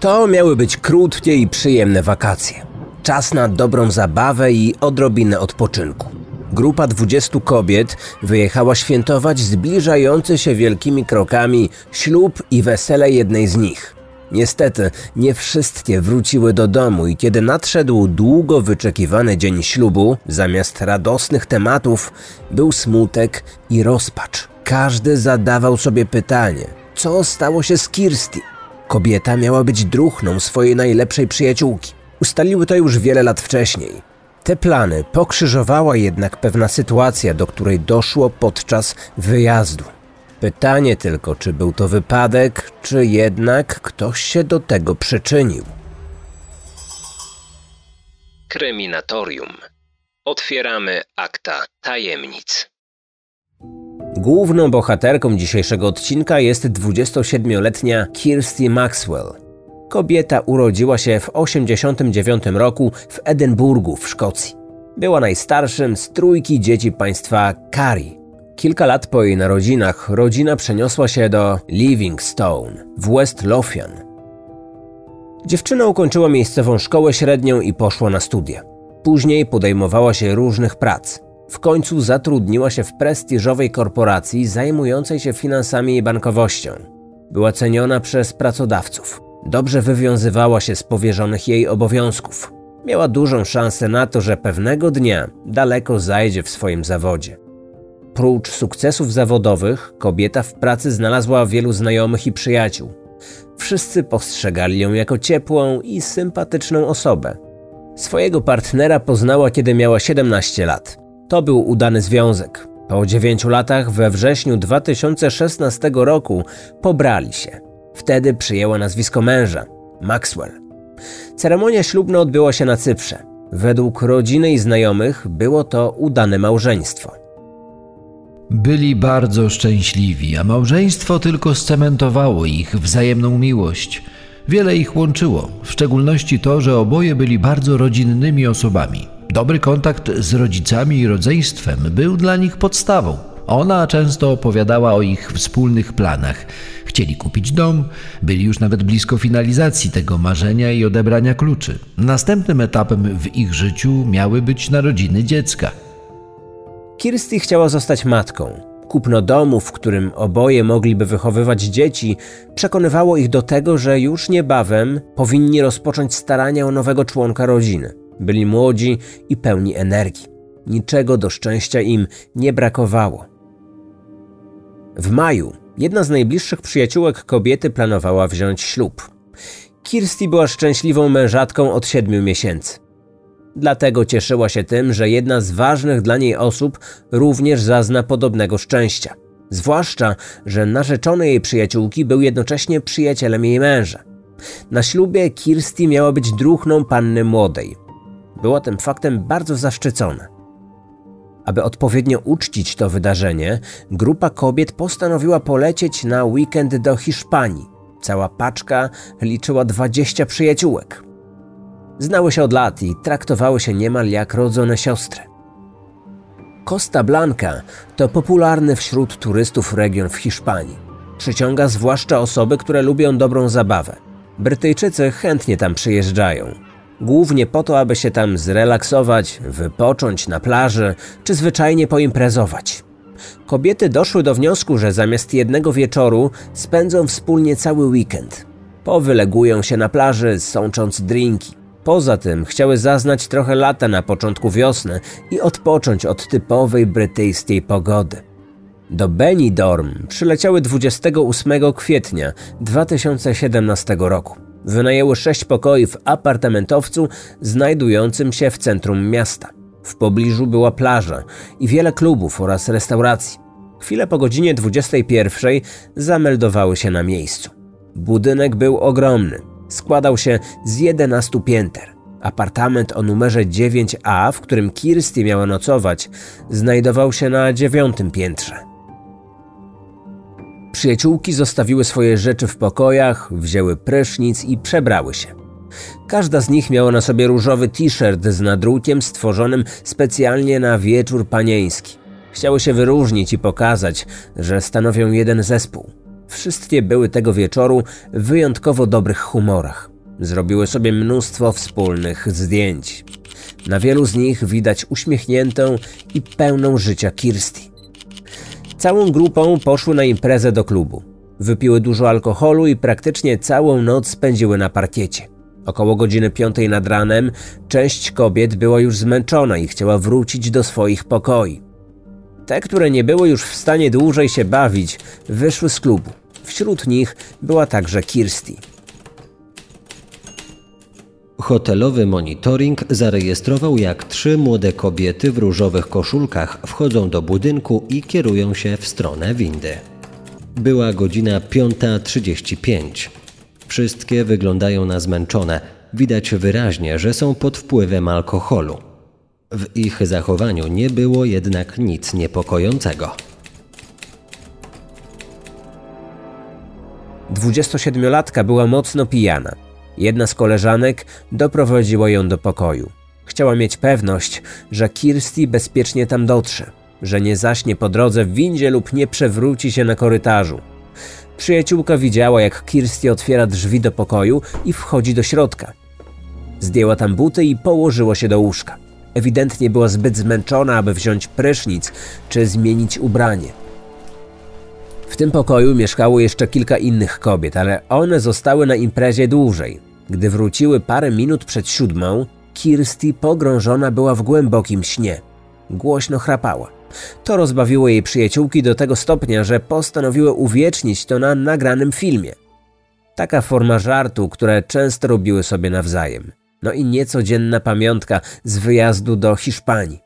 To miały być krótkie i przyjemne wakacje. Czas na dobrą zabawę i odrobinę odpoczynku. Grupa 20 kobiet wyjechała świętować zbliżający się wielkimi krokami ślub i wesele jednej z nich. Niestety, nie wszystkie wróciły do domu i kiedy nadszedł długo wyczekiwany dzień ślubu, zamiast radosnych tematów był smutek i rozpacz. Każdy zadawał sobie pytanie, co stało się z Kirsty? Kobieta miała być druhną swojej najlepszej przyjaciółki. Ustaliły to już wiele lat wcześniej. Te plany pokrzyżowała jednak pewna sytuacja, do której doszło podczas wyjazdu. Pytanie tylko, czy był to wypadek, czy jednak ktoś się do tego przyczynił. Kryminatorium. Otwieramy akta tajemnic. Główną bohaterką dzisiejszego odcinka jest 27-letnia Kirsty Maxwell. Kobieta urodziła się w 1989 roku w Edynburgu w Szkocji. Była najstarszym z trójki dzieci państwa Kari. Kilka lat po jej narodzinach rodzina przeniosła się do Livingstone w West Lothian. Dziewczyna ukończyła miejscową szkołę średnią i poszła na studia. Później podejmowała się różnych prac. W końcu zatrudniła się w prestiżowej korporacji zajmującej się finansami i bankowością. Była ceniona przez pracodawców. Dobrze wywiązywała się z powierzonych jej obowiązków. Miała dużą szansę na to, że pewnego dnia daleko zajdzie w swoim zawodzie. Prócz sukcesów zawodowych, kobieta w pracy znalazła wielu znajomych i przyjaciół. Wszyscy postrzegali ją jako ciepłą i sympatyczną osobę. Swojego partnera poznała, kiedy miała 17 lat. To był udany związek. Po 9 latach, we wrześniu 2016 roku, pobrali się. Wtedy przyjęła nazwisko męża Maxwell. Ceremonia ślubna odbyła się na Cyprze. Według rodziny i znajomych było to udane małżeństwo. Byli bardzo szczęśliwi, a małżeństwo tylko scementowało ich wzajemną miłość. Wiele ich łączyło, w szczególności to, że oboje byli bardzo rodzinnymi osobami. Dobry kontakt z rodzicami i rodzeństwem był dla nich podstawą. Ona często opowiadała o ich wspólnych planach. Chcieli kupić dom, byli już nawet blisko finalizacji tego marzenia i odebrania kluczy. Następnym etapem w ich życiu miały być narodziny dziecka. Kirsty chciała zostać matką. Kupno domu, w którym oboje mogliby wychowywać dzieci, przekonywało ich do tego, że już niebawem powinni rozpocząć starania o nowego członka rodziny. Byli młodzi i pełni energii. Niczego do szczęścia im nie brakowało. W maju jedna z najbliższych przyjaciółek kobiety planowała wziąć ślub. Kirsty była szczęśliwą mężatką od siedmiu miesięcy. Dlatego cieszyła się tym, że jedna z ważnych dla niej osób również zazna podobnego szczęścia. Zwłaszcza, że narzeczony jej przyjaciółki był jednocześnie przyjacielem jej męża. Na ślubie Kirsty miała być druhną panny młodej. Była tym faktem bardzo zaszczycona. Aby odpowiednio uczcić to wydarzenie, grupa kobiet postanowiła polecieć na weekend do Hiszpanii. Cała paczka liczyła 20 przyjaciółek. Znały się od lat i traktowały się niemal jak rodzone siostry. Costa Blanca to popularny wśród turystów region w Hiszpanii. Przyciąga zwłaszcza osoby, które lubią dobrą zabawę. Brytyjczycy chętnie tam przyjeżdżają. Głównie po to, aby się tam zrelaksować, wypocząć na plaży czy zwyczajnie poimprezować. Kobiety doszły do wniosku, że zamiast jednego wieczoru spędzą wspólnie cały weekend. Powylegują się na plaży, sącząc drinki. Poza tym chciały zaznać trochę lata na początku wiosny i odpocząć od typowej brytyjskiej pogody. Do Benidorm przyleciały 28 kwietnia 2017 roku. Wynajęły sześć pokoi w apartamentowcu znajdującym się w centrum miasta. W pobliżu była plaża i wiele klubów oraz restauracji. Chwilę po godzinie 21 zameldowały się na miejscu. Budynek był ogromny, składał się z 11 pięter. Apartament o numerze 9A, w którym Kirsty miała nocować, znajdował się na dziewiątym piętrze. Przyjaciółki zostawiły swoje rzeczy w pokojach, wzięły prysznic i przebrały się. Każda z nich miała na sobie różowy t-shirt z nadrukiem stworzonym specjalnie na wieczór panieński. Chciały się wyróżnić i pokazać, że stanowią jeden zespół. Wszystkie były tego wieczoru w wyjątkowo dobrych humorach. Zrobiły sobie mnóstwo wspólnych zdjęć. Na wielu z nich widać uśmiechniętą i pełną życia Kirsty. Całą grupą poszły na imprezę do klubu. Wypiły dużo alkoholu i praktycznie całą noc spędziły na parkiecie. Około godziny piątej nad ranem część kobiet była już zmęczona i chciała wrócić do swoich pokoi. Te, które nie były już w stanie dłużej się bawić, wyszły z klubu. Wśród nich była także Kirsty. Hotelowy monitoring zarejestrował, jak trzy młode kobiety w różowych koszulkach wchodzą do budynku i kierują się w stronę windy. Była godzina 5.35. Wszystkie wyglądają na zmęczone. Widać wyraźnie, że są pod wpływem alkoholu. W ich zachowaniu nie było jednak nic niepokojącego. 27-latka była mocno pijana. Jedna z koleżanek doprowadziła ją do pokoju. Chciała mieć pewność, że Kirsty bezpiecznie tam dotrze, że nie zaśnie po drodze w windzie lub nie przewróci się na korytarzu. Przyjaciółka widziała, jak Kirsty otwiera drzwi do pokoju i wchodzi do środka. Zdjęła tam buty i położyła się do łóżka. Ewidentnie była zbyt zmęczona, aby wziąć prysznic czy zmienić ubranie. W tym pokoju mieszkało jeszcze kilka innych kobiet, ale one zostały na imprezie dłużej. Gdy wróciły parę minut przed siódmą, Kirsty pogrążona była w głębokim śnie. Głośno chrapała. To rozbawiło jej przyjaciółki do tego stopnia, że postanowiły uwiecznić to na nagranym filmie. Taka forma żartu, które często robiły sobie nawzajem. No i niecodzienna pamiątka z wyjazdu do Hiszpanii.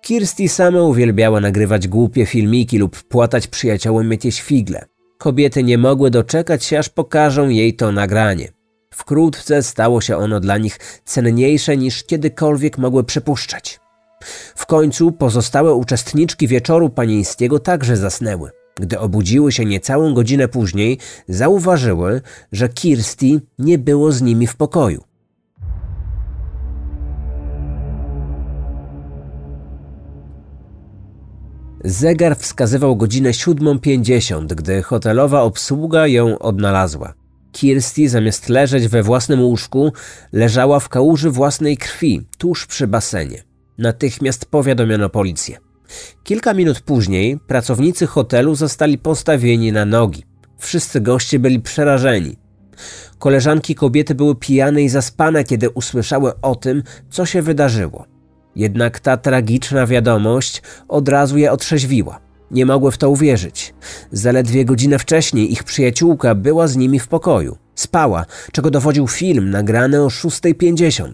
Kirsty sama uwielbiała nagrywać głupie filmiki lub płatać przyjaciołom jakieś figle. Kobiety nie mogły doczekać się, aż pokażą jej to nagranie. Wkrótce stało się ono dla nich cenniejsze niż kiedykolwiek mogły przypuszczać. W końcu pozostałe uczestniczki wieczoru panieńskiego także zasnęły. Gdy obudziły się niecałą godzinę później, zauważyły, że Kirsty nie było z nimi w pokoju. Zegar wskazywał godzinę 7.50, gdy hotelowa obsługa ją odnalazła. Kirsty zamiast leżeć we własnym łóżku, leżała w kałuży własnej krwi, tuż przy basenie. Natychmiast powiadomiono policję. Kilka minut później pracownicy hotelu zostali postawieni na nogi. Wszyscy goście byli przerażeni. Koleżanki kobiety były pijane i zaspane, kiedy usłyszały o tym, co się wydarzyło. Jednak ta tragiczna wiadomość od razu je otrzeźwiła. Nie mogły w to uwierzyć. Zaledwie godzinę wcześniej ich przyjaciółka była z nimi w pokoju. Spała, czego dowodził film nagrany o 6.50.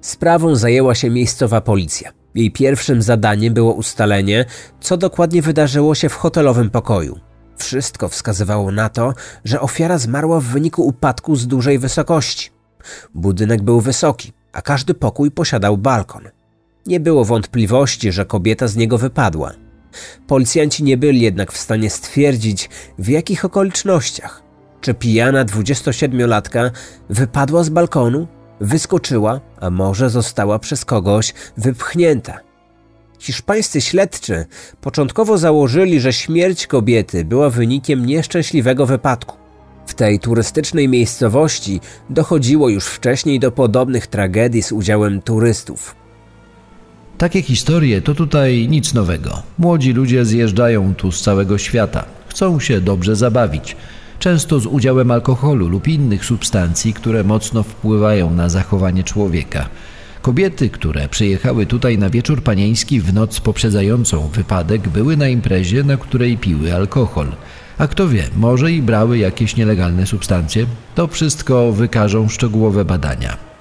Sprawą zajęła się miejscowa policja. Jej pierwszym zadaniem było ustalenie, co dokładnie wydarzyło się w hotelowym pokoju. Wszystko wskazywało na to, że ofiara zmarła w wyniku upadku z dużej wysokości. Budynek był wysoki, a każdy pokój posiadał balkon. Nie było wątpliwości, że kobieta z niego wypadła. Policjanci nie byli jednak w stanie stwierdzić, w jakich okolicznościach. Czy pijana 27-latka wypadła z balkonu, wyskoczyła, a może została przez kogoś wypchnięta. Hiszpańscy śledczy początkowo założyli, że śmierć kobiety była wynikiem nieszczęśliwego wypadku. W tej turystycznej miejscowości dochodziło już wcześniej do podobnych tragedii z udziałem turystów. Takie historie to tutaj nic nowego. Młodzi ludzie zjeżdżają tu z całego świata, chcą się dobrze zabawić, często z udziałem alkoholu lub innych substancji, które mocno wpływają na zachowanie człowieka. Kobiety, które przyjechały tutaj na wieczór panieński w noc poprzedzającą wypadek, były na imprezie, na której piły alkohol. A kto wie, może i brały jakieś nielegalne substancje? To wszystko wykażą szczegółowe badania.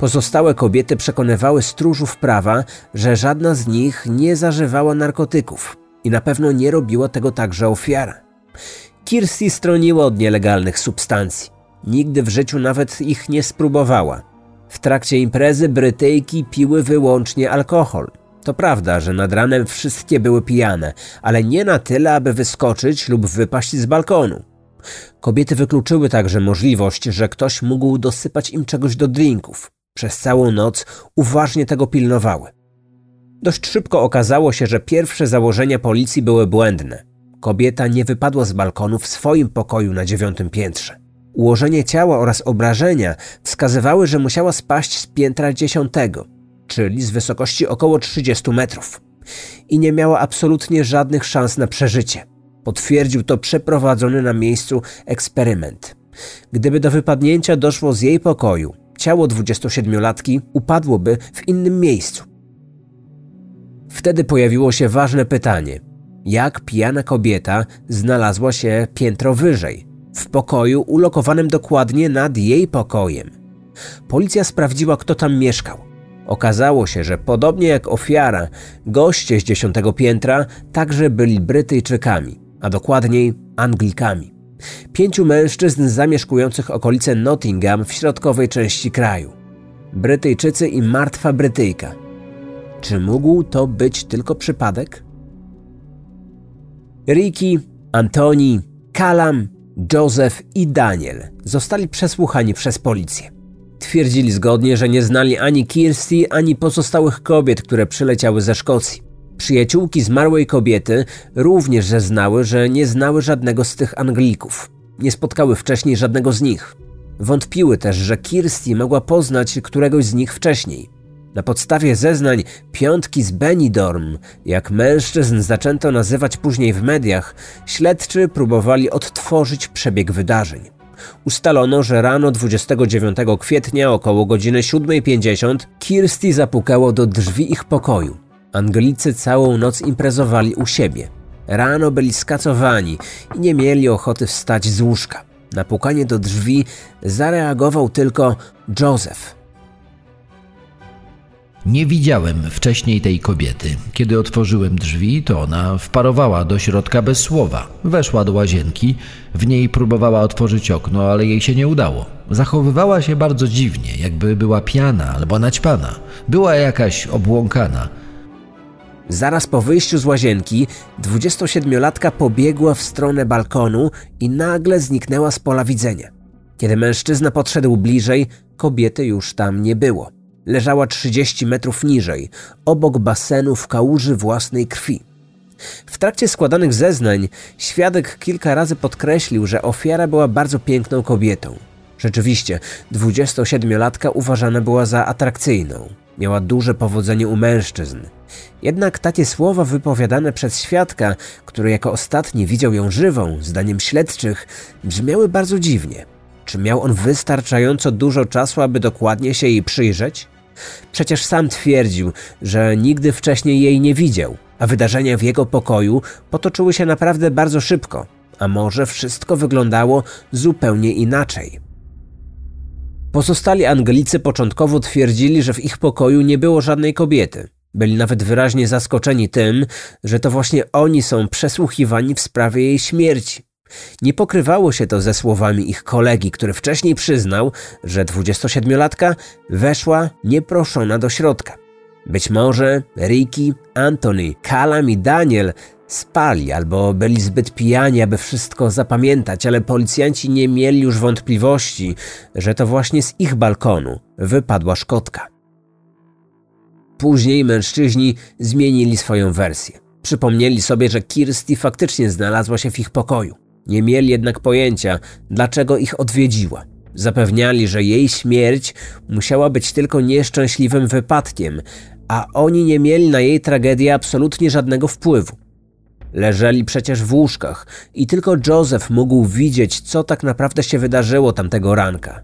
Pozostałe kobiety przekonywały stróżów prawa, że żadna z nich nie zażywała narkotyków i na pewno nie robiła tego także ofiara. Kirsty stroniła od nielegalnych substancji. Nigdy w życiu nawet ich nie spróbowała. W trakcie imprezy Brytyjki piły wyłącznie alkohol. To prawda, że nad ranem wszystkie były pijane, ale nie na tyle, aby wyskoczyć lub wypaść z balkonu. Kobiety wykluczyły także możliwość, że ktoś mógł dosypać im czegoś do drinków. Przez całą noc uważnie tego pilnowały. Dość szybko okazało się, że pierwsze założenia policji były błędne. Kobieta nie wypadła z balkonu w swoim pokoju na dziewiątym piętrze. Ułożenie ciała oraz obrażenia wskazywały, że musiała spaść z piętra dziesiątego, czyli z wysokości około 30 metrów. I nie miała absolutnie żadnych szans na przeżycie. Potwierdził to przeprowadzony na miejscu eksperyment. Gdyby do wypadnięcia doszło z jej pokoju, ciało 27-latki upadłoby w innym miejscu. Wtedy pojawiło się ważne pytanie: jak pijana kobieta znalazła się piętro wyżej, w pokoju ulokowanym dokładnie nad jej pokojem? Policja sprawdziła, kto tam mieszkał. Okazało się, że podobnie jak ofiara, goście z dziesiątego piętra także byli Brytyjczykami, a dokładniej Anglikami. Pięciu mężczyzn zamieszkujących okolice Nottingham w środkowej części kraju. Brytyjczycy i martwa Brytyjka. Czy mógł to być tylko przypadek? Ricky, Antoni, Kalam, Joseph i Daniel zostali przesłuchani przez policję. Twierdzili zgodnie, że nie znali ani Kirsty, ani pozostałych kobiet, które przyleciały ze Szkocji. Przyjaciółki zmarłej kobiety również zeznały, że nie znały żadnego z tych Anglików. Nie spotkały wcześniej żadnego z nich. Wątpiły też, że Kirsty mogła poznać któregoś z nich wcześniej. Na podstawie zeznań piątki z Benidorm, jak mężczyzn zaczęto nazywać później w mediach, śledczy próbowali odtworzyć przebieg wydarzeń. Ustalono, że rano 29 kwietnia około godziny 7.50 Kirsty zapukało do drzwi ich pokoju. Anglicy całą noc imprezowali u siebie. Rano byli skacowani i nie mieli ochoty wstać z łóżka. Na pukanie do drzwi zareagował tylko Joseph. Nie widziałem wcześniej tej kobiety. Kiedy otworzyłem drzwi, to ona wparowała do środka bez słowa. Weszła do łazienki, w niej próbowała otworzyć okno, ale jej się nie udało. Zachowywała się bardzo dziwnie, jakby była piana albo naćpana. Była jakaś obłąkana. Zaraz po wyjściu z łazienki 27-latka pobiegła w stronę balkonu i nagle zniknęła z pola widzenia. Kiedy mężczyzna podszedł bliżej, kobiety już tam nie było. Leżała 30 metrów niżej, obok basenu w kałuży własnej krwi. W trakcie składanych zeznań świadek kilka razy podkreślił, że ofiara była bardzo piękną kobietą. Rzeczywiście, 27-latka uważana była za atrakcyjną. Miała duże powodzenie u mężczyzn. Jednak takie słowa wypowiadane przez świadka, który jako ostatni widział ją żywą, zdaniem śledczych, brzmiały bardzo dziwnie. Czy miał on wystarczająco dużo czasu, aby dokładnie się jej przyjrzeć? Przecież sam twierdził, że nigdy wcześniej jej nie widział, a wydarzenia w jego pokoju potoczyły się naprawdę bardzo szybko, a może wszystko wyglądało zupełnie inaczej. Pozostali Anglicy początkowo twierdzili, że w ich pokoju nie było żadnej kobiety. Byli nawet wyraźnie zaskoczeni tym, że to właśnie oni są przesłuchiwani w sprawie jej śmierci. Nie pokrywało się to ze słowami ich kolegi, który wcześniej przyznał, że 27-latka weszła nieproszona do środka. Być może Ricky, Anthony, Callum i Daniel spali albo byli zbyt pijani, aby wszystko zapamiętać, ale policjanci nie mieli już wątpliwości, że to właśnie z ich balkonu wypadła szkotka. Później mężczyźni zmienili swoją wersję. Przypomnieli sobie, że Kirsty faktycznie znalazła się w ich pokoju. Nie mieli jednak pojęcia, dlaczego ich odwiedziła. Zapewniali, że jej śmierć musiała być tylko nieszczęśliwym wypadkiem, a oni nie mieli na jej tragedię absolutnie żadnego wpływu. Leżeli przecież w łóżkach i tylko Joseph mógł widzieć, co tak naprawdę się wydarzyło tamtego ranka.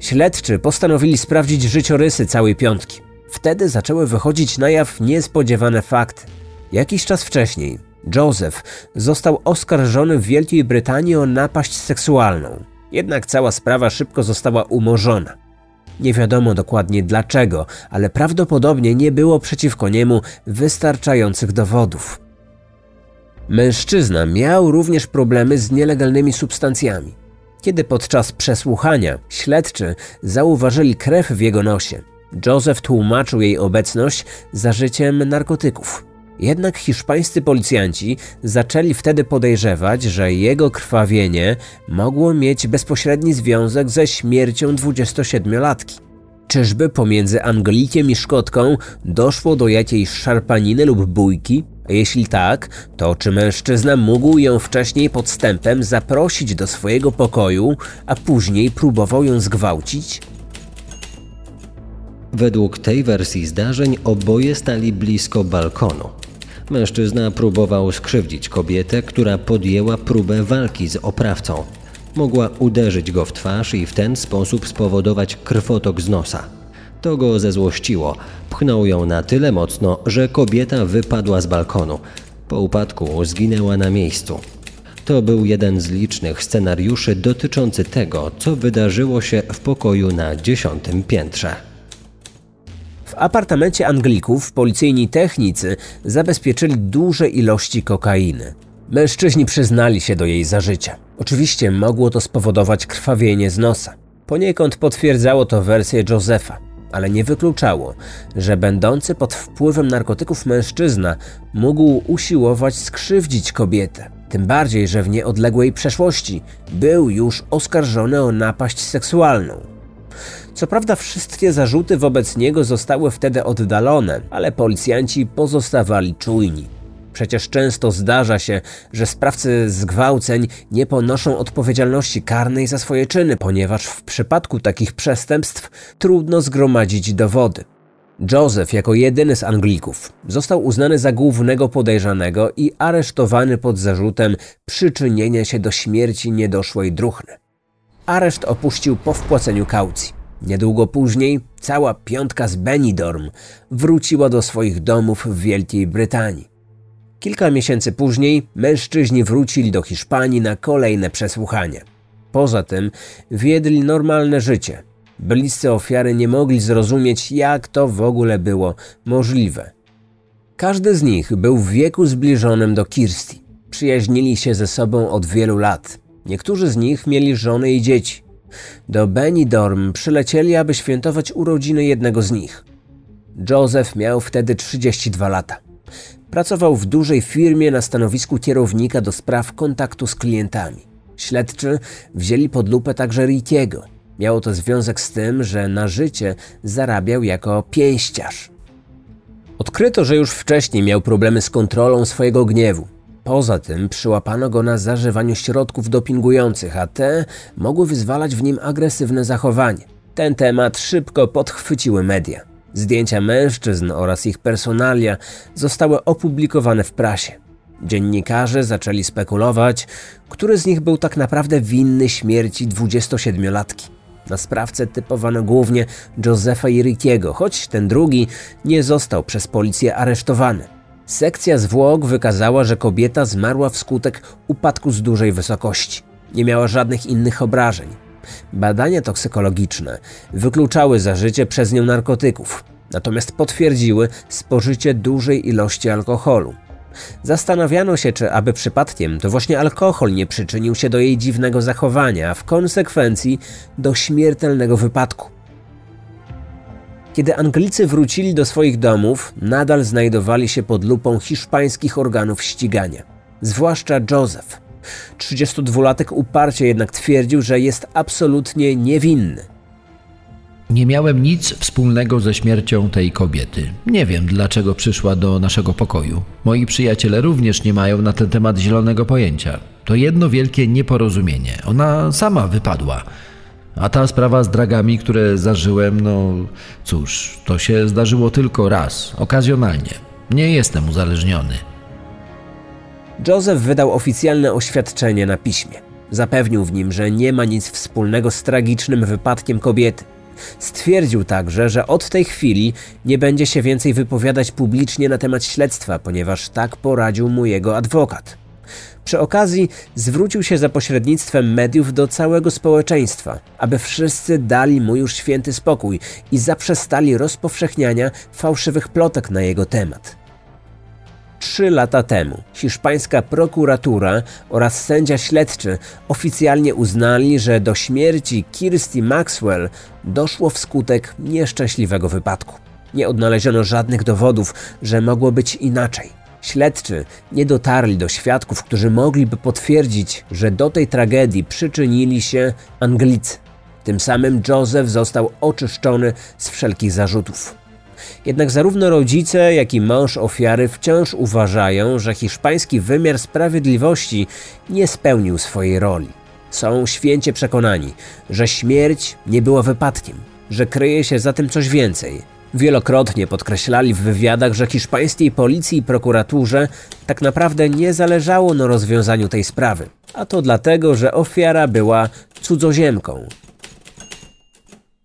Śledczy postanowili sprawdzić życiorysy całej piątki. Wtedy zaczęły wychodzić na jaw niespodziewane fakty. Jakiś czas wcześniej Joseph został oskarżony w Wielkiej Brytanii o napaść seksualną. Jednak cała sprawa szybko została umorzona. Nie wiadomo dokładnie dlaczego, ale prawdopodobnie nie było przeciwko niemu wystarczających dowodów. Mężczyzna miał również problemy z nielegalnymi substancjami. Kiedy podczas przesłuchania śledczy zauważyli krew w jego nosie, Joseph tłumaczył jej obecność zażyciem narkotyków. Jednak hiszpańscy policjanci zaczęli wtedy podejrzewać, że jego krwawienie mogło mieć bezpośredni związek ze śmiercią 27-latki. Czyżby pomiędzy Anglikiem i Szkotką doszło do jakiejś szarpaniny lub bójki? A jeśli tak, to czy mężczyzna mógł ją wcześniej podstępem zaprosić do swojego pokoju, a później próbował ją zgwałcić? Według tej wersji zdarzeń oboje stali blisko balkonu. Mężczyzna próbował skrzywdzić kobietę, która podjęła próbę walki z oprawcą. Mogła uderzyć go w twarz i w ten sposób spowodować krwotok z nosa. To go zezłościło. Pchnął ją na tyle mocno, że kobieta wypadła z balkonu. Po upadku zginęła na miejscu. To był jeden z licznych scenariuszy dotyczący tego, co wydarzyło się w pokoju na dziesiątym piętrze. Apartamencie Anglików policyjni technicy zabezpieczyli duże ilości kokainy. Mężczyźni przyznali się do jej zażycia. Oczywiście mogło to spowodować krwawienie z nosa. Poniekąd potwierdzało to wersję Josefa, ale nie wykluczało, że będący pod wpływem narkotyków mężczyzna mógł usiłować skrzywdzić kobietę. Tym bardziej, że w nieodległej przeszłości był już oskarżony o napaść seksualną. Co prawda wszystkie zarzuty wobec niego zostały wtedy oddalone, ale policjanci pozostawali czujni. Przecież często zdarza się, że sprawcy zgwałceń nie ponoszą odpowiedzialności karnej za swoje czyny, ponieważ w przypadku takich przestępstw trudno zgromadzić dowody. Joseph, jako jedyny z Anglików, został uznany za głównego podejrzanego i aresztowany pod zarzutem przyczynienia się do śmierci niedoszłej druhny. Areszt opuścił po wpłaceniu kaucji. Niedługo później cała piątka z Benidorm wróciła do swoich domów w Wielkiej Brytanii. Kilka miesięcy później mężczyźni wrócili do Hiszpanii na kolejne przesłuchanie. Poza tym wiedli normalne życie. Bliscy ofiary nie mogli zrozumieć, jak to w ogóle było możliwe. Każdy z nich był w wieku zbliżonym do Kirsty. Przyjaźnili się ze sobą od wielu lat. Niektórzy z nich mieli żony i dzieci. Do Benidorm przylecieli, aby świętować urodziny jednego z nich. Joseph miał wtedy 32 lata. Pracował w dużej firmie na stanowisku kierownika do spraw kontaktu z klientami. Śledczy wzięli pod lupę także Rickiego. Miało to związek z tym, że na życie zarabiał jako pięściarz. Odkryto, że już wcześniej miał problemy z kontrolą swojego gniewu. Poza tym przyłapano go na zażywaniu środków dopingujących, a te mogły wyzwalać w nim agresywne zachowanie. Ten temat szybko podchwyciły media. Zdjęcia mężczyzn oraz ich personalia zostały opublikowane w prasie. Dziennikarze zaczęli spekulować, który z nich był tak naprawdę winny śmierci 27-latki. Na sprawcę typowano głównie Josefa Irikiego, choć ten drugi nie został przez policję aresztowany. Sekcja zwłok wykazała, że kobieta zmarła wskutek upadku z dużej wysokości. Nie miała żadnych innych obrażeń. Badania toksykologiczne wykluczały zażycie przez nią narkotyków, natomiast potwierdziły spożycie dużej ilości alkoholu. Zastanawiano się, czy aby przypadkiem to właśnie alkohol nie przyczynił się do jej dziwnego zachowania, a w konsekwencji do śmiertelnego wypadku. Kiedy Anglicy wrócili do swoich domów, nadal znajdowali się pod lupą hiszpańskich organów ścigania, zwłaszcza Joseph. 32-latek uparcie jednak twierdził, że jest absolutnie niewinny. Nie miałem nic wspólnego ze śmiercią tej kobiety. Nie wiem, dlaczego przyszła do naszego pokoju. Moi przyjaciele również nie mają na ten temat zielonego pojęcia. To jedno wielkie nieporozumienie. Ona sama wypadła. A ta sprawa z dragami, które zażyłem, no cóż, to się zdarzyło tylko raz, okazjonalnie. Nie jestem uzależniony. Joseph wydał oficjalne oświadczenie na piśmie. Zapewnił w nim, że nie ma nic wspólnego z tragicznym wypadkiem kobiety. Stwierdził także, że od tej chwili nie będzie się więcej wypowiadać publicznie na temat śledztwa, ponieważ tak poradził mu jego adwokat. Przy okazji zwrócił się za pośrednictwem mediów do całego społeczeństwa, aby wszyscy dali mu już święty spokój i zaprzestali rozpowszechniania fałszywych plotek na jego temat. Trzy lata temu hiszpańska prokuratura oraz sędzia śledczy oficjalnie uznali, że do śmierci Kirsty Maxwell doszło wskutek nieszczęśliwego wypadku. Nie odnaleziono żadnych dowodów, że mogło być inaczej. Śledczy nie dotarli do świadków, którzy mogliby potwierdzić, że do tej tragedii przyczynili się Anglicy. Tym samym Joseph został oczyszczony z wszelkich zarzutów. Jednak zarówno rodzice, jak i mąż ofiary wciąż uważają, że hiszpański wymiar sprawiedliwości nie spełnił swojej roli. Są święcie przekonani, że śmierć nie była wypadkiem, że kryje się za tym coś więcej. Wielokrotnie podkreślali w wywiadach, że hiszpańskiej policji i prokuraturze tak naprawdę nie zależało na rozwiązaniu tej sprawy, a to dlatego, że ofiara była cudzoziemką,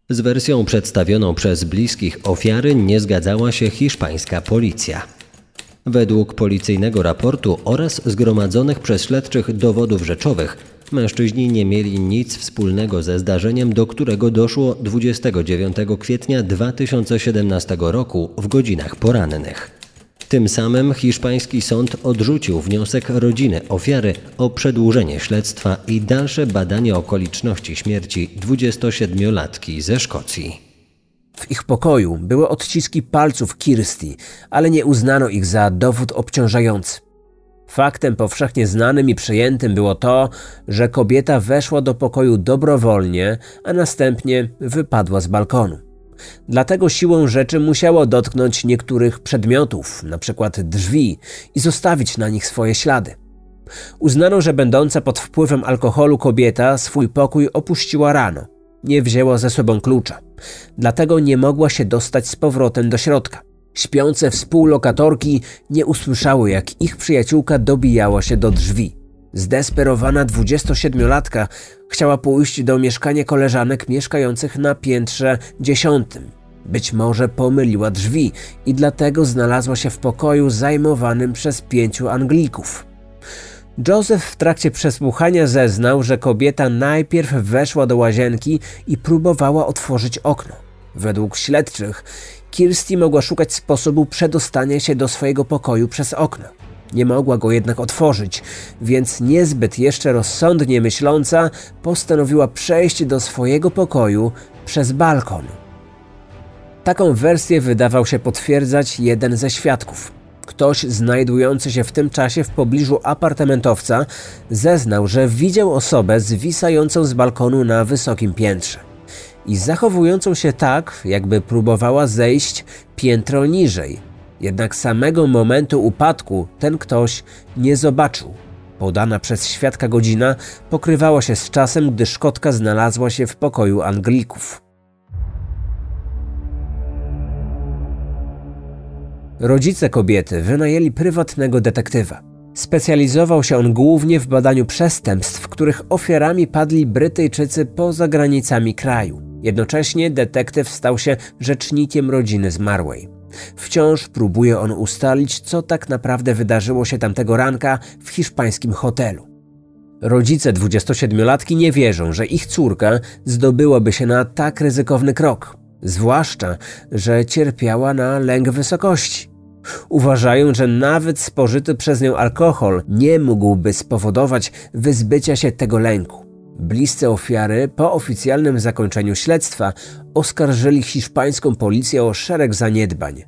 z wersją przedstawioną przez bliskich ofiary nie zgadzała się hiszpańska policja. Według policyjnego raportu oraz zgromadzonych przez śledczych dowodów rzeczowych, mężczyźni nie mieli nic wspólnego ze zdarzeniem, do którego doszło 29 kwietnia 2017 roku w godzinach porannych. Tym samym hiszpański sąd odrzucił wniosek rodziny ofiary o przedłużenie śledztwa i dalsze badanie okoliczności śmierci 27-latki ze Szkocji. W ich pokoju były odciski palców Kirsty, ale nie uznano ich za dowód obciążający. Faktem powszechnie znanym i przyjętym było to, że kobieta weszła do pokoju dobrowolnie, a następnie wypadła z balkonu. Dlatego siłą rzeczy musiało dotknąć niektórych przedmiotów, np. drzwi, i zostawić na nich swoje ślady. Uznano, że będąca pod wpływem alkoholu kobieta swój pokój opuściła rano. Nie wzięła ze sobą klucza. Dlatego nie mogła się dostać z powrotem do środka. Śpiące współlokatorki nie usłyszały, jak ich przyjaciółka dobijała się do drzwi. Zdesperowana 27-latka chciała pójść do mieszkania koleżanek mieszkających na piętrze dziesiątym. Być może pomyliła drzwi i dlatego znalazła się w pokoju zajmowanym przez pięciu Anglików. Joseph w trakcie przesłuchania zeznał, że kobieta najpierw weszła do łazienki i próbowała otworzyć okno. Według śledczych, Kirsty mogła szukać sposobu przedostania się do swojego pokoju przez okno. Nie mogła go jednak otworzyć, więc niezbyt jeszcze rozsądnie myśląca postanowiła przejść do swojego pokoju przez balkon. Taką wersję wydawał się potwierdzać jeden ze świadków. Ktoś znajdujący się w tym czasie w pobliżu apartamentowca zeznał, że widział osobę zwisającą z balkonu na wysokim piętrze i zachowującą się tak, jakby próbowała zejść piętro niżej, jednak samego momentu upadku ten ktoś nie zobaczył. Podana przez świadka godzina pokrywała się z czasem, gdy Szkotka znalazła się w pokoju Anglików. Rodzice kobiety wynajęli prywatnego detektywa. Specjalizował się on głównie w badaniu przestępstw, których ofiarami padli Brytyjczycy poza granicami kraju. Jednocześnie detektyw stał się rzecznikiem rodziny zmarłej. Wciąż próbuje on ustalić, co tak naprawdę wydarzyło się tamtego ranka w hiszpańskim hotelu. Rodzice 27-latki nie wierzą, że ich córka zdobyłaby się na tak ryzykowny krok, zwłaszcza, że cierpiała na lęk wysokości. Uważają, że nawet spożyty przez nią alkohol nie mógłby spowodować wyzbycia się tego lęku. Bliscy ofiary po oficjalnym zakończeniu śledztwa oskarżyli hiszpańską policję o szereg zaniedbań.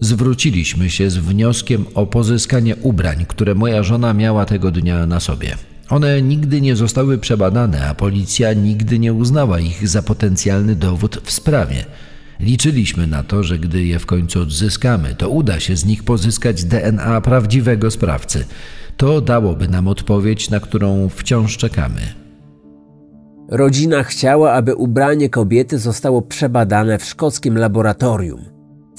Zwróciliśmy się z wnioskiem o pozyskanie ubrań, które moja żona miała tego dnia na sobie. One nigdy nie zostały przebadane, a policja nigdy nie uznała ich za potencjalny dowód w sprawie. Liczyliśmy na to, że gdy je w końcu odzyskamy, to uda się z nich pozyskać DNA prawdziwego sprawcy. To dałoby nam odpowiedź, na którą wciąż czekamy. Rodzina chciała, aby ubranie kobiety zostało przebadane w szkockim laboratorium.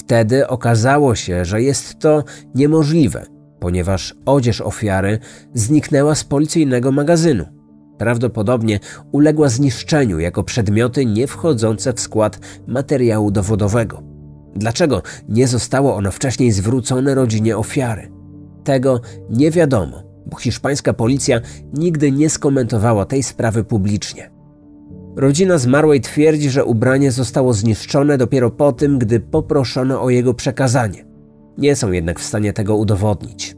Wtedy okazało się, że jest to niemożliwe, ponieważ odzież ofiary zniknęła z policyjnego magazynu. Prawdopodobnie uległa zniszczeniu jako przedmioty nie wchodzące w skład materiału dowodowego. Dlaczego nie zostało ono wcześniej zwrócone rodzinie ofiary? Tego nie wiadomo, bo hiszpańska policja nigdy nie skomentowała tej sprawy publicznie. Rodzina zmarłej twierdzi, że ubranie zostało zniszczone dopiero po tym, gdy poproszono o jego przekazanie. Nie są jednak w stanie tego udowodnić.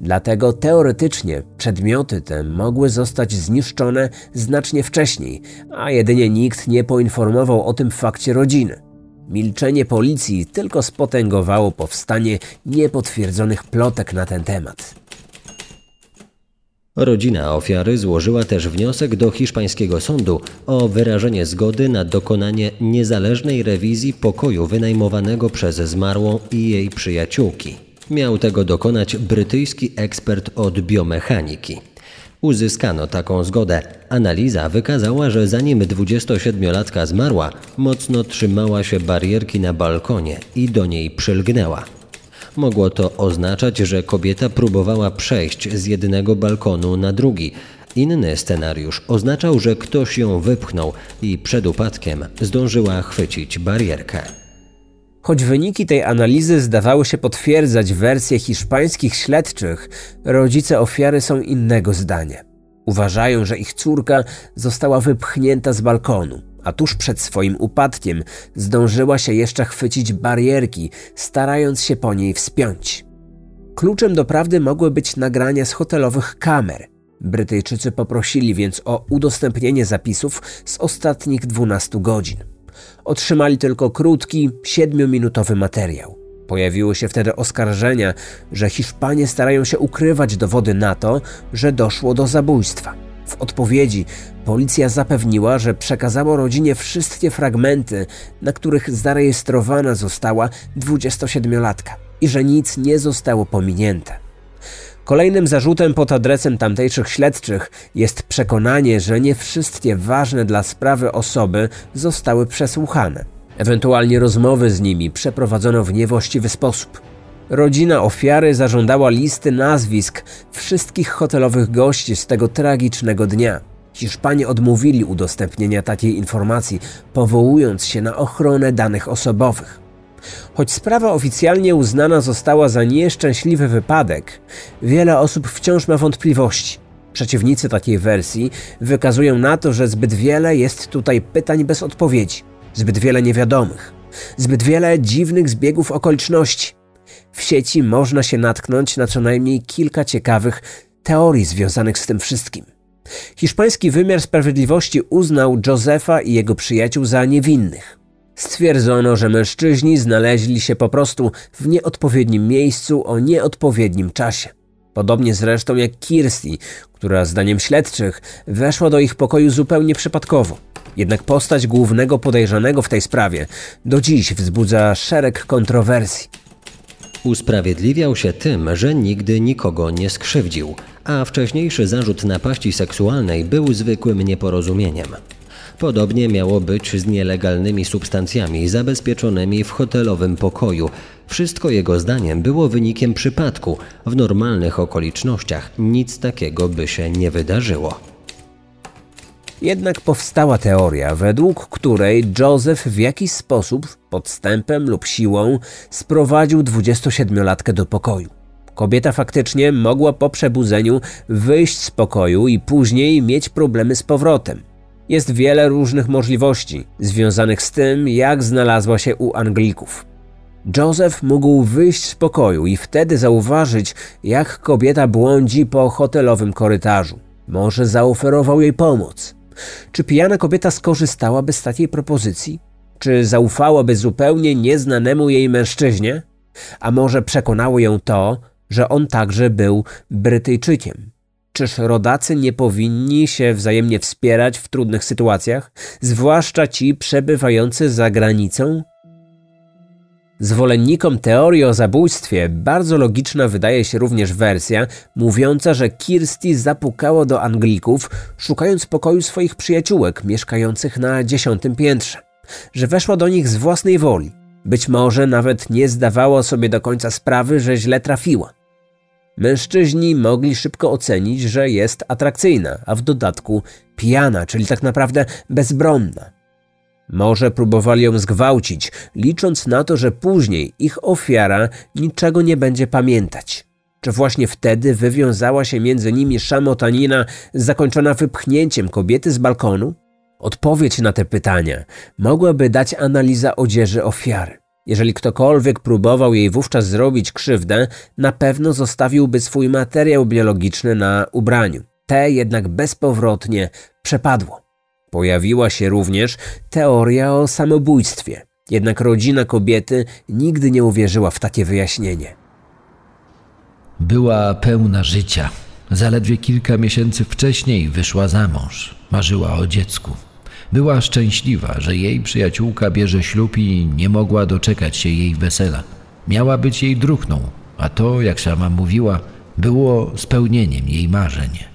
Dlatego teoretycznie przedmioty te mogły zostać zniszczone znacznie wcześniej, a jedynie nikt nie poinformował o tym fakcie rodziny. Milczenie policji tylko spotęgowało powstanie niepotwierdzonych plotek na ten temat. Rodzina ofiary złożyła też wniosek do hiszpańskiego sądu o wyrażenie zgody na dokonanie niezależnej rewizji pokoju wynajmowanego przez zmarłą i jej przyjaciółki. Miał tego dokonać brytyjski ekspert od biomechaniki. Uzyskano taką zgodę. Analiza wykazała, że zanim 27-latka zmarła, mocno trzymała się barierki na balkonie i do niej przylgnęła. Mogło to oznaczać, że kobieta próbowała przejść z jednego balkonu na drugi. Inny scenariusz oznaczał, że ktoś ją wypchnął i przed upadkiem zdążyła chwycić barierkę. Choć wyniki tej analizy zdawały się potwierdzać wersję hiszpańskich śledczych, rodzice ofiary są innego zdania. Uważają, że ich córka została wypchnięta z balkonu, a tuż przed swoim upadkiem zdążyła się jeszcze chwycić barierki, starając się po niej wspiąć. Kluczem do prawdy mogły być nagrania z hotelowych kamer. Brytyjczycy poprosili więc o udostępnienie zapisów z ostatnich 12 godzin. Otrzymali tylko krótki, siedmiominutowy materiał. Pojawiły się wtedy oskarżenia, że Hiszpanie starają się ukrywać dowody na to, że doszło do zabójstwa. W odpowiedzi policja zapewniła, że przekazała rodzinie wszystkie fragmenty, na których zarejestrowana została 27-latka i że nic nie zostało pominięte. Kolejnym zarzutem pod adresem tamtejszych śledczych jest przekonanie, że nie wszystkie ważne dla sprawy osoby zostały przesłuchane. Ewentualnie rozmowy z nimi przeprowadzono w niewłaściwy sposób. Rodzina ofiary zażądała listy nazwisk wszystkich hotelowych gości z tego tragicznego dnia. Hiszpanie odmówili udostępnienia takiej informacji, powołując się na ochronę danych osobowych. Choć sprawa oficjalnie uznana została za nieszczęśliwy wypadek, wiele osób wciąż ma wątpliwości. Przeciwnicy takiej wersji wykazują na to, że zbyt wiele jest tutaj pytań bez odpowiedzi, zbyt wiele niewiadomych, zbyt wiele dziwnych zbiegów okoliczności. W sieci można się natknąć na co najmniej kilka ciekawych teorii związanych z tym wszystkim. Hiszpański wymiar sprawiedliwości uznał Josefa i jego przyjaciół za niewinnych. Stwierdzono, że mężczyźni znaleźli się po prostu w nieodpowiednim miejscu o nieodpowiednim czasie. Podobnie zresztą jak Kirsty, która zdaniem śledczych weszła do ich pokoju zupełnie przypadkowo. Jednak postać głównego podejrzanego w tej sprawie do dziś wzbudza szereg kontrowersji. Usprawiedliwiał się tym, że nigdy nikogo nie skrzywdził, a wcześniejszy zarzut napaści seksualnej był zwykłym nieporozumieniem. Podobnie miało być z nielegalnymi substancjami zabezpieczonymi w hotelowym pokoju. Wszystko jego zdaniem było wynikiem przypadku. W normalnych okolicznościach nic takiego by się nie wydarzyło. Jednak powstała teoria, według której Joseph w jakiś sposób, podstępem lub siłą, sprowadził 27-latkę do pokoju. Kobieta faktycznie mogła po przebudzeniu wyjść z pokoju i później mieć problemy z powrotem. Jest wiele różnych możliwości związanych z tym, jak znalazła się u Anglików. Joseph mógł wyjść z pokoju i wtedy zauważyć, jak kobieta błądzi po hotelowym korytarzu. Może zaoferował jej pomoc. Czy pijana kobieta skorzystałaby z takiej propozycji? Czy zaufałaby zupełnie nieznanemu jej mężczyźnie? A może przekonało ją to, że on także był Brytyjczykiem? Czyż rodacy nie powinni się wzajemnie wspierać w trudnych sytuacjach, zwłaszcza ci przebywający za granicą? Zwolennikom teorii o zabójstwie bardzo logiczna wydaje się również wersja mówiąca, że Kirsty zapukała do Anglików, szukając pokoju swoich przyjaciółek mieszkających na dziesiątym piętrze, że weszła do nich z własnej woli. Być może nawet nie zdawała sobie do końca sprawy, że źle trafiła. Mężczyźni mogli szybko ocenić, że jest atrakcyjna, a w dodatku pijana, czyli tak naprawdę bezbronna. Może próbowali ją zgwałcić, licząc na to, że później ich ofiara niczego nie będzie pamiętać. Czy właśnie wtedy wywiązała się między nimi szamotanina zakończona wypchnięciem kobiety z balkonu? Odpowiedź na te pytania mogłaby dać analiza odzieży ofiary. Jeżeli ktokolwiek próbował jej wówczas zrobić krzywdę, na pewno zostawiłby swój materiał biologiczny na ubraniu. Te jednak bezpowrotnie przepadło. Pojawiła się również teoria o samobójstwie, jednak rodzina kobiety nigdy nie uwierzyła w takie wyjaśnienie. Była pełna życia. Zaledwie kilka miesięcy wcześniej wyszła za mąż. Marzyła o dziecku. Była szczęśliwa, że jej przyjaciółka bierze ślub i nie mogła doczekać się jej wesela. Miała być jej druhną, a to, jak sama mówiła, było spełnieniem jej marzeń.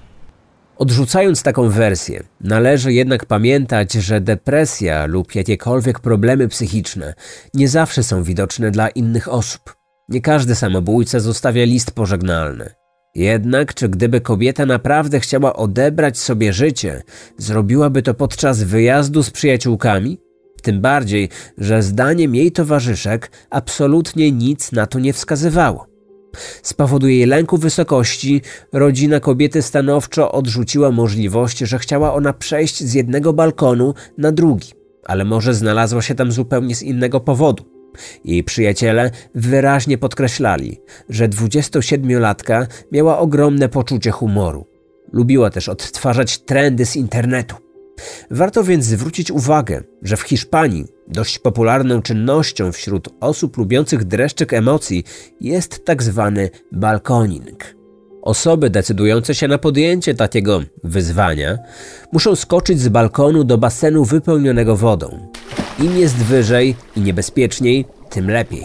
Odrzucając taką wersję, należy jednak pamiętać, że depresja lub jakiekolwiek problemy psychiczne nie zawsze są widoczne dla innych osób. Nie każdy samobójca zostawia list pożegnalny. Jednak, czy gdyby kobieta naprawdę chciała odebrać sobie życie, zrobiłaby to podczas wyjazdu z przyjaciółkami? Tym bardziej, że zdaniem jej towarzyszek absolutnie nic na to nie wskazywało. Z powodu jej lęku wysokości, rodzina kobiety stanowczo odrzuciła możliwość, że chciała ona przejść z jednego balkonu na drugi, ale może znalazła się tam zupełnie z innego powodu. Jej przyjaciele wyraźnie podkreślali, że 27-latka miała ogromne poczucie humoru. Lubiła też odtwarzać trendy z internetu. Warto więc zwrócić uwagę, że w Hiszpanii dość popularną czynnością wśród osób lubiących dreszczyk emocji jest tak zwany balkoning. Osoby decydujące się na podjęcie takiego wyzwania muszą skoczyć z balkonu do basenu wypełnionego wodą. Im jest wyżej i niebezpieczniej, tym lepiej.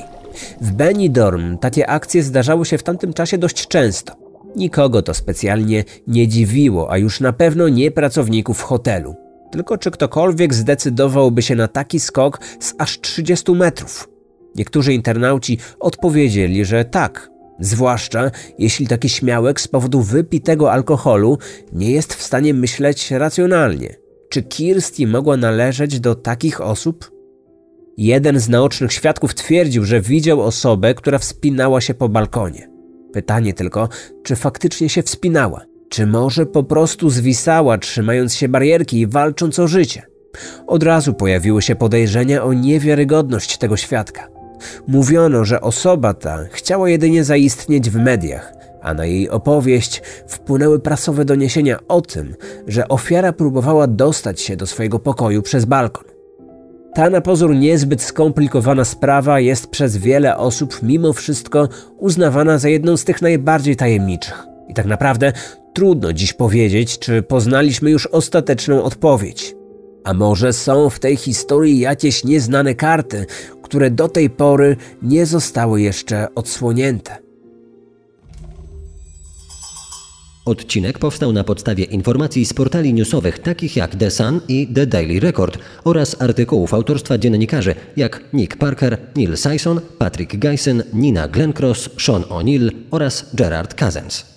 W Benidorm takie akcje zdarzały się w tamtym czasie dość często. Nikogo to specjalnie nie dziwiło, a już na pewno nie pracowników hotelu. Tylko czy ktokolwiek zdecydowałby się na taki skok z aż 30 metrów? Niektórzy internauci odpowiedzieli, że tak, zwłaszcza jeśli taki śmiałek z powodu wypitego alkoholu nie jest w stanie myśleć racjonalnie. Czy Kirsty mogła należeć do takich osób? Jeden z naocznych świadków twierdził, że widział osobę, która wspinała się po balkonie. Pytanie tylko, czy faktycznie się wspinała, czy może po prostu zwisała, trzymając się barierki i walcząc o życie. Od razu pojawiły się podejrzenia o niewiarygodność tego świadka. Mówiono, że osoba ta chciała jedynie zaistnieć w mediach, a na jej opowieść wpłynęły prasowe doniesienia o tym, że ofiara próbowała dostać się do swojego pokoju przez balkon. Ta na pozór niezbyt skomplikowana sprawa jest przez wiele osób mimo wszystko uznawana za jedną z tych najbardziej tajemniczych. I tak naprawdę trudno dziś powiedzieć, czy poznaliśmy już ostateczną odpowiedź. A może są w tej historii jakieś nieznane karty, które do tej pory nie zostały jeszcze odsłonięte. Odcinek powstał na podstawie informacji z portali newsowych takich jak The Sun i The Daily Record oraz artykułów autorstwa dziennikarzy jak Nick Parker, Neil Sison, Patrick Geisen, Nina Glencross, Sean O'Neill oraz Gerard Cousins.